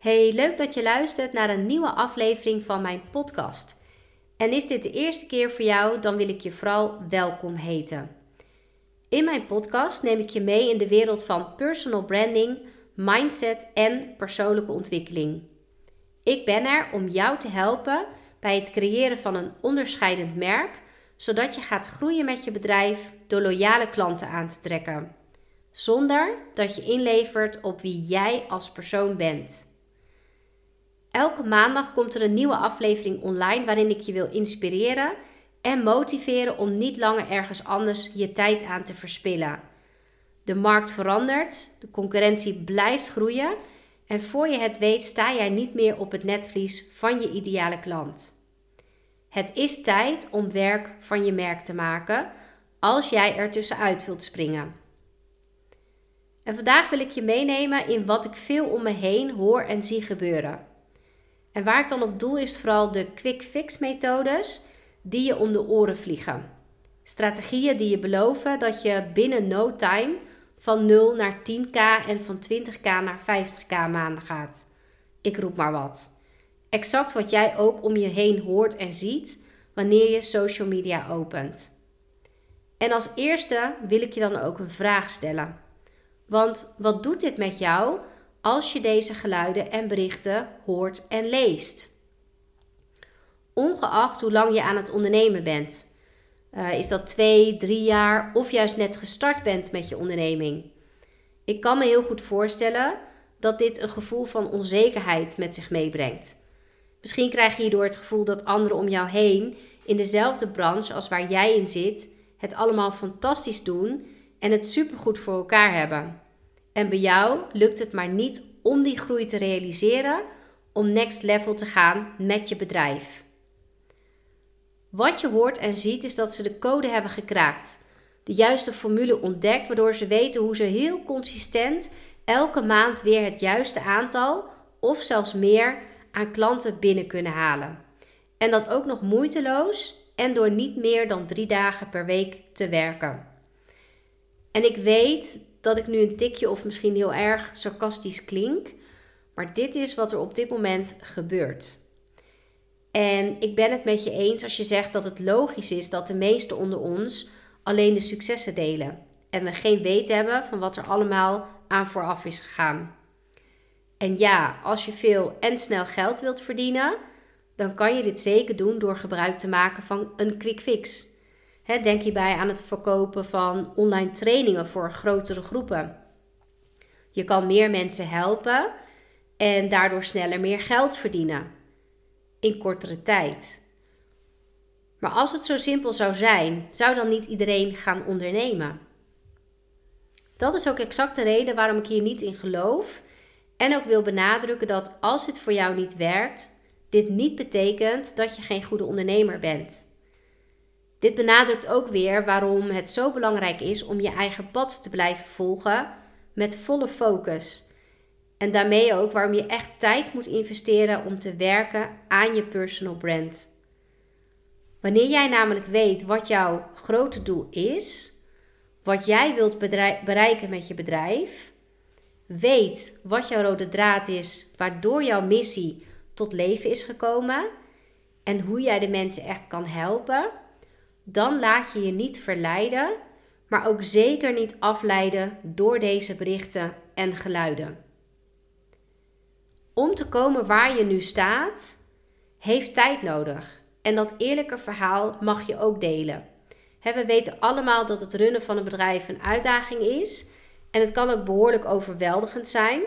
Hey, leuk dat je luistert naar een nieuwe aflevering van mijn podcast. En is dit de eerste keer voor jou, dan wil ik je vooral welkom heten. In mijn podcast neem ik je mee in de wereld van personal branding, mindset en persoonlijke ontwikkeling. Ik ben er om jou te helpen bij het creëren van een onderscheidend merk, zodat je gaat groeien met je bedrijf door loyale klanten aan te trekken, zonder dat je inlevert op wie jij als persoon bent. Elke maandag komt er een nieuwe aflevering online waarin ik je wil inspireren en motiveren om niet langer ergens anders je tijd aan te verspillen. De markt verandert, de concurrentie blijft groeien en voor je het weet sta jij niet meer op het netvlies van je ideale klant. Het is tijd om werk van je merk te maken als jij er tussenuit wilt springen. En vandaag wil ik je meenemen in wat ik veel om me heen hoor en zie gebeuren. En waar ik dan op doel is vooral de quick fix methodes die je om de oren vliegen. Strategieën die je beloven dat je binnen no time van 0 naar 10k en van 20k naar 50k maanden gaat. Ik roep maar wat. Exact wat jij ook om je heen hoort en ziet wanneer je social media opent. En als eerste wil ik je dan ook een vraag stellen. Want wat doet dit met jou als je deze geluiden en berichten hoort en leest? Ongeacht hoe lang je aan het ondernemen bent. Uh, is dat twee, drie jaar of juist net gestart bent met je onderneming? Ik kan me heel goed voorstellen dat dit een gevoel van onzekerheid met zich meebrengt. Misschien krijg je hierdoor het gevoel dat anderen om jou heen in dezelfde branche als waar jij in zit, het allemaal fantastisch doen en het supergoed voor elkaar hebben. En bij jou lukt het maar niet om die groei te realiseren, om next level te gaan met je bedrijf. Wat je hoort en ziet is dat ze de code hebben gekraakt. De juiste formule ontdekt, waardoor ze weten hoe ze heel consistent elke maand weer het juiste aantal of zelfs meer aan klanten binnen kunnen halen. En dat ook nog moeiteloos en door niet meer dan drie dagen per week te werken. En ik weet dat ik nu een tikje of misschien heel erg sarcastisch klink, maar dit is wat er op dit moment gebeurt. En ik ben het met je eens als je zegt dat het logisch is dat de meesten onder ons alleen de successen delen en we geen weet hebben van wat er allemaal aan vooraf is gegaan. En ja, als je veel en snel geld wilt verdienen, dan kan je dit zeker doen door gebruik te maken van een quick fix. Denk hierbij aan het verkopen van online trainingen voor grotere groepen. Je kan meer mensen helpen en daardoor sneller meer geld verdienen in kortere tijd. Maar als het zo simpel zou zijn, zou dan niet iedereen gaan ondernemen? Dat is ook exact de reden waarom ik hier niet in geloof en ook wil benadrukken dat als dit voor jou niet werkt, dit niet betekent dat je geen goede ondernemer bent. Dit benadrukt ook weer waarom het zo belangrijk is om je eigen pad te blijven volgen met volle focus. En daarmee ook waarom je echt tijd moet investeren om te werken aan je personal brand. Wanneer jij namelijk weet wat jouw grote doel is, wat jij wilt bereiken met je bedrijf, weet wat jouw rode draad is, waardoor jouw missie tot leven is gekomen en hoe jij de mensen echt kan helpen, dan laat je je niet verleiden, maar ook zeker niet afleiden door deze berichten en geluiden. Om te komen waar je nu staat, heeft tijd nodig. En dat eerlijke verhaal mag je ook delen. we weten allemaal dat het runnen van een bedrijf een uitdaging is. En het kan ook behoorlijk overweldigend zijn.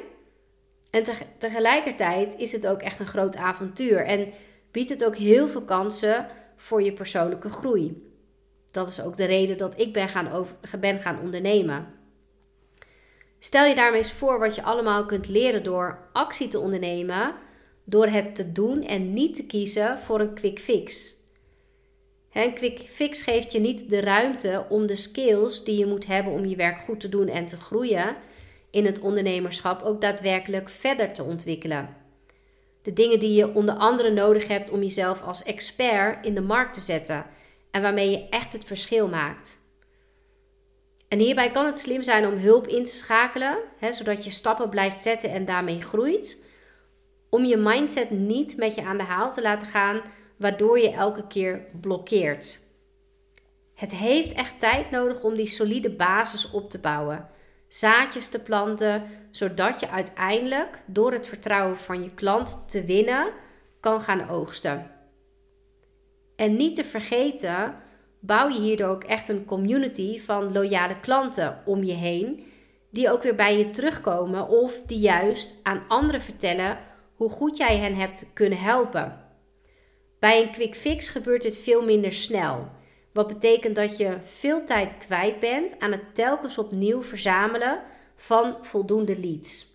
En tegelijkertijd is het ook echt een groot avontuur. En biedt het ook heel veel kansen voor je persoonlijke groei. Dat is ook de reden dat ik ben gaan, over, ben gaan ondernemen. Stel je daarmee eens voor wat je allemaal kunt leren door actie te ondernemen, door het te doen en niet te kiezen voor een quick fix. Een quick fix geeft je niet de ruimte om de skills die je moet hebben om je werk goed te doen en te groeien in het ondernemerschap ook daadwerkelijk verder te ontwikkelen. De dingen die je onder andere nodig hebt om jezelf als expert in de markt te zetten en waarmee je echt het verschil maakt. En hierbij kan het slim zijn om hulp in te schakelen, hè, zodat je stappen blijft zetten en daarmee groeit. om je mindset niet met je aan de haal te laten gaan, waardoor je elke keer blokkeert. Het heeft echt tijd nodig om die solide basis op te bouwen. Zaadjes te planten, zodat je uiteindelijk door het vertrouwen van je klant te winnen kan gaan oogsten. En niet te vergeten, bouw je hierdoor ook echt een community van loyale klanten om je heen, die ook weer bij je terugkomen of die juist aan anderen vertellen hoe goed jij hen hebt kunnen helpen. Bij een quick fix gebeurt dit veel minder snel. Wat betekent dat je veel tijd kwijt bent aan het telkens opnieuw verzamelen van voldoende leads.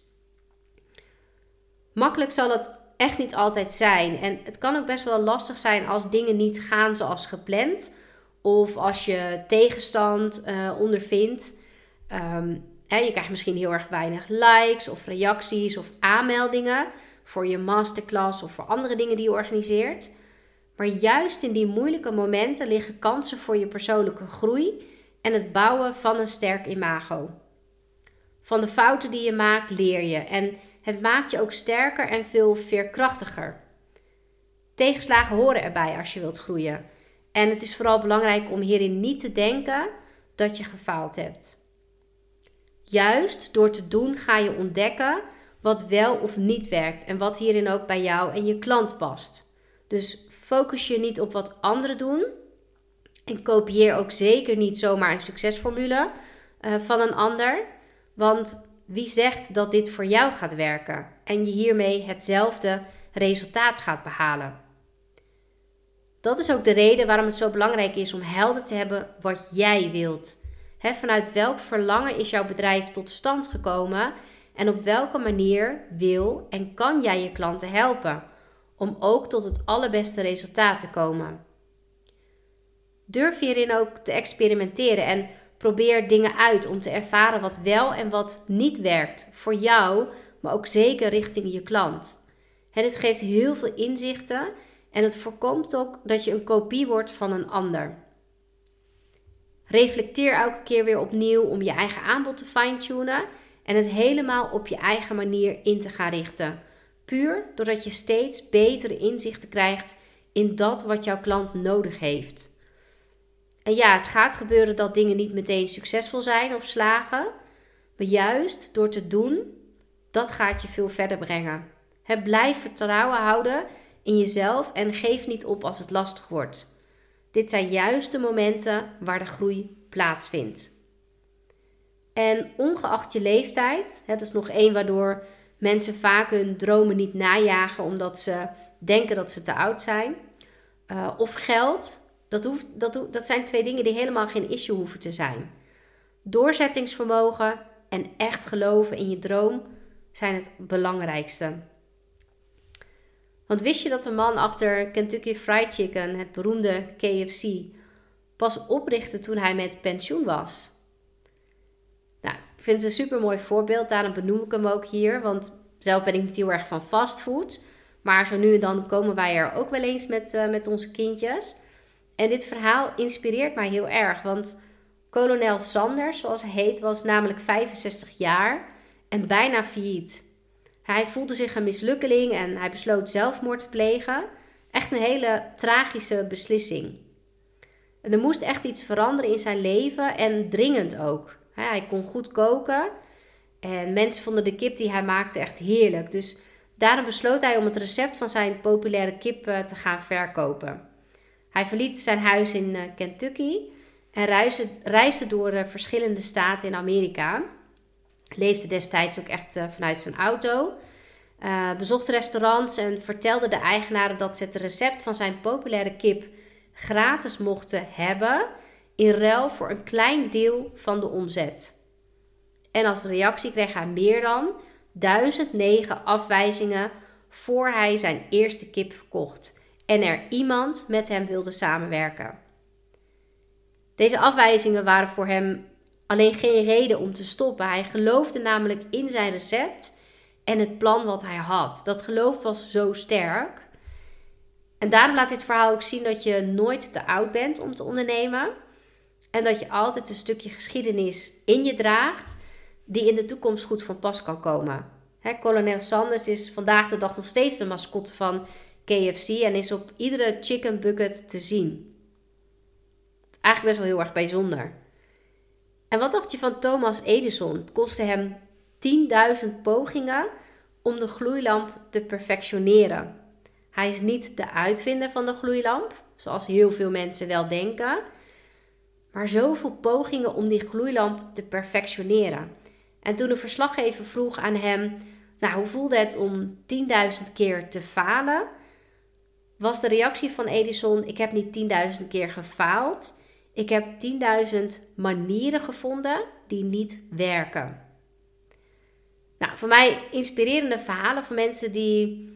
Makkelijk zal het echt niet altijd zijn. En het kan ook best wel lastig zijn als dingen niet gaan zoals gepland. Of als je tegenstand uh, ondervindt. Um, je krijgt misschien heel erg weinig likes of reacties of aanmeldingen voor je masterclass of voor andere dingen die je organiseert. Maar juist in die moeilijke momenten liggen kansen voor je persoonlijke groei en het bouwen van een sterk imago. Van de fouten die je maakt leer je en het maakt je ook sterker en veel veerkrachtiger. Tegenslagen horen erbij als je wilt groeien. En het is vooral belangrijk om hierin niet te denken dat je gefaald hebt. Juist door te doen ga je ontdekken wat wel of niet werkt en wat hierin ook bij jou en je klant past. Dus focus je niet op wat anderen doen en kopieer ook zeker niet zomaar een succesformule uh, van een ander, want wie zegt dat dit voor jou gaat werken en je hiermee hetzelfde resultaat gaat behalen? Dat is ook de reden waarom het zo belangrijk is om helder te hebben wat jij wilt. vanuit welk verlangen is jouw bedrijf tot stand gekomen en op welke manier wil en kan jij je klanten helpen om ook tot het allerbeste resultaat te komen? Durf hierin ook te experimenteren en probeer dingen uit om te ervaren wat wel en wat niet werkt voor jou, maar ook zeker richting je klant. Dit geeft heel veel inzichten en het voorkomt ook dat je een kopie wordt van een ander. Reflecteer elke keer weer opnieuw om je eigen aanbod te fine-tunen en het helemaal op je eigen manier in te gaan richten. Puur doordat je steeds betere inzichten krijgt in dat wat jouw klant nodig heeft. En ja, het gaat gebeuren dat dingen niet meteen succesvol zijn of slagen. Maar juist door te doen, dat gaat je veel verder brengen. Het blijf vertrouwen houden in jezelf en geef niet op als het lastig wordt. Dit zijn juist de momenten waar de groei plaatsvindt. En ongeacht je leeftijd, het is nog één waardoor mensen vaak hun dromen niet najagen omdat ze denken dat ze te oud zijn. Uh, of geld, dat, hoeft, dat, dat zijn twee dingen die helemaal geen issue hoeven te zijn. Doorzettingsvermogen en echt geloven in je droom zijn het belangrijkste. Want wist je dat de man achter Kentucky Fried Chicken, het beroemde KFC, pas oprichtte toen hij met pensioen was? Ik vind het een super mooi voorbeeld, daarom benoem ik hem ook hier. Want zelf ben ik niet heel erg van fastfood. Maar zo nu en dan komen wij er ook wel eens met, uh, met onze kindjes. En dit verhaal inspireert mij heel erg. Want kolonel Sanders, zoals hij heet, was namelijk 65 jaar en bijna failliet. Hij voelde zich een mislukkeling en hij besloot zelfmoord te plegen. Echt een hele tragische beslissing. En er moest echt iets veranderen in zijn leven en dringend ook. Hij kon goed koken en mensen vonden de kip die hij maakte echt heerlijk. Dus daarom besloot hij om het recept van zijn populaire kip eh, te gaan verkopen. Hij verliet zijn huis in eh, Kentucky en reisde, reisde door eh, verschillende staten in Amerika. Leefde destijds ook echt vanuit zijn auto. bezocht restaurants en vertelde de eigenaren dat ze het recept van zijn populaire kip gratis mochten hebben in ruil voor een klein deel van de omzet. En als reactie kreeg hij meer dan 1009 afwijzingen voor hij zijn eerste kip verkocht en er iemand met hem wilde samenwerken. Deze afwijzingen waren voor hem alleen geen reden om te stoppen. Hij geloofde namelijk in zijn recept en het plan wat hij had. Dat geloof was zo sterk. En daarom laat dit verhaal ook zien dat je nooit te oud bent om te ondernemen. En dat je altijd een stukje geschiedenis in je draagt die in de toekomst goed van pas kan komen. Hè, Colonel Sanders is vandaag de dag nog steeds de mascotte van KFC en is op iedere chicken bucket te zien. Eigenlijk best wel heel erg bijzonder. En wat dacht je van Thomas Edison? Het kostte hem 10.000 pogingen om de gloeilamp te perfectioneren. Hij is niet de uitvinder van de gloeilamp, zoals heel veel mensen wel denken, maar zoveel pogingen om die gloeilamp te perfectioneren. En toen de verslaggever vroeg aan hem: Nou, hoe voelde het om 10.000 keer te falen? Was de reactie van Edison: Ik heb niet 10.000 keer gefaald. Ik heb 10.000 manieren gevonden die niet werken. Nou, voor mij inspirerende verhalen van mensen die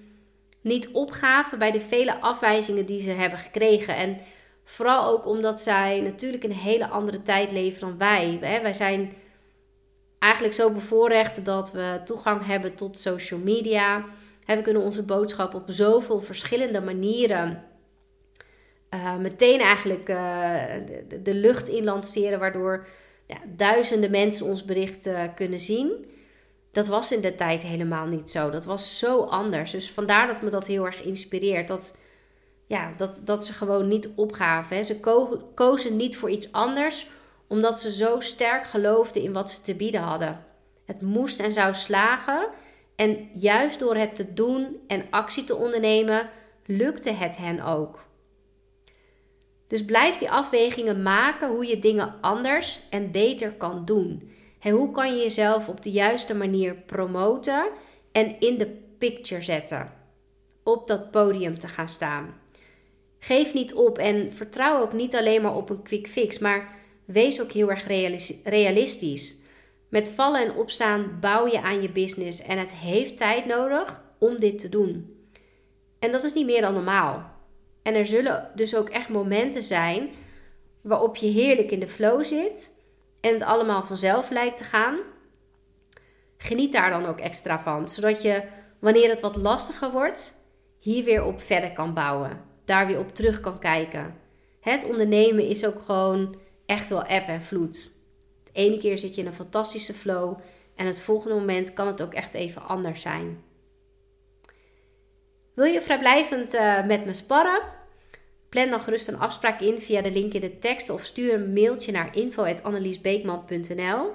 niet opgaven bij de vele afwijzingen die ze hebben gekregen. En vooral ook omdat zij natuurlijk een hele andere tijd leven dan wij. Wij zijn eigenlijk zo bevoorrecht dat we toegang hebben tot social media. We kunnen onze boodschap op zoveel verschillende manieren uh, meteen eigenlijk uh, de, de, lucht in lanceren, waardoor ja, duizenden mensen ons bericht uh, kunnen zien. Dat was in de tijd helemaal niet zo. Dat was zo anders. Dus vandaar dat me dat heel erg inspireert. Dat, ja, dat, dat ze gewoon niet opgaven. Hè. Ze ko kozen niet voor iets anders, omdat ze zo sterk geloofden in wat ze te bieden hadden. Het moest en zou slagen. En juist door het te doen en actie te ondernemen, lukte het hen ook. Dus blijf die afwegingen maken hoe je dingen anders en beter kan doen. En hoe kan je jezelf op de juiste manier promoten en in de picture zetten? Op dat podium te gaan staan. Geef niet op en vertrouw ook niet alleen maar op een quick fix, maar wees ook heel erg realistisch. Met vallen en opstaan bouw je aan je business en het heeft tijd nodig om dit te doen. En dat is niet meer dan normaal. En er zullen dus ook echt momenten zijn waarop je heerlijk in de flow zit en het allemaal vanzelf lijkt te gaan. Geniet daar dan ook extra van, zodat je wanneer het wat lastiger wordt, hier weer op verder kan bouwen, daar weer op terug kan kijken. Het ondernemen is ook gewoon echt wel app en vloed. De ene keer zit je in een fantastische flow en het volgende moment kan het ook echt even anders zijn. Wil je vrijblijvend uh, met me sparren? Plan dan gerust een afspraak in via de link in de tekst of stuur een mailtje naar info.anneliesbeekman.nl.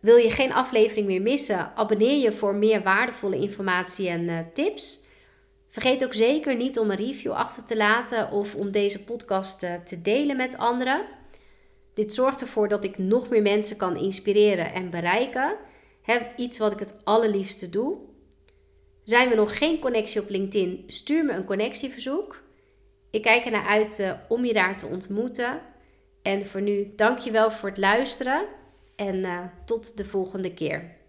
Wil je geen aflevering meer missen? Abonneer je voor meer waardevolle informatie en uh, tips. Vergeet ook zeker niet om een review achter te laten of om deze podcast uh, te delen met anderen. Dit zorgt ervoor dat ik nog meer mensen kan inspireren en bereiken. Iets wat ik het allerliefste doe. Zijn we nog geen connectie op LinkedIn? Stuur me een connectieverzoek. Ik kijk er naar uit uh, om je daar te ontmoeten. En voor nu, dankjewel voor het luisteren en uh, tot de volgende keer.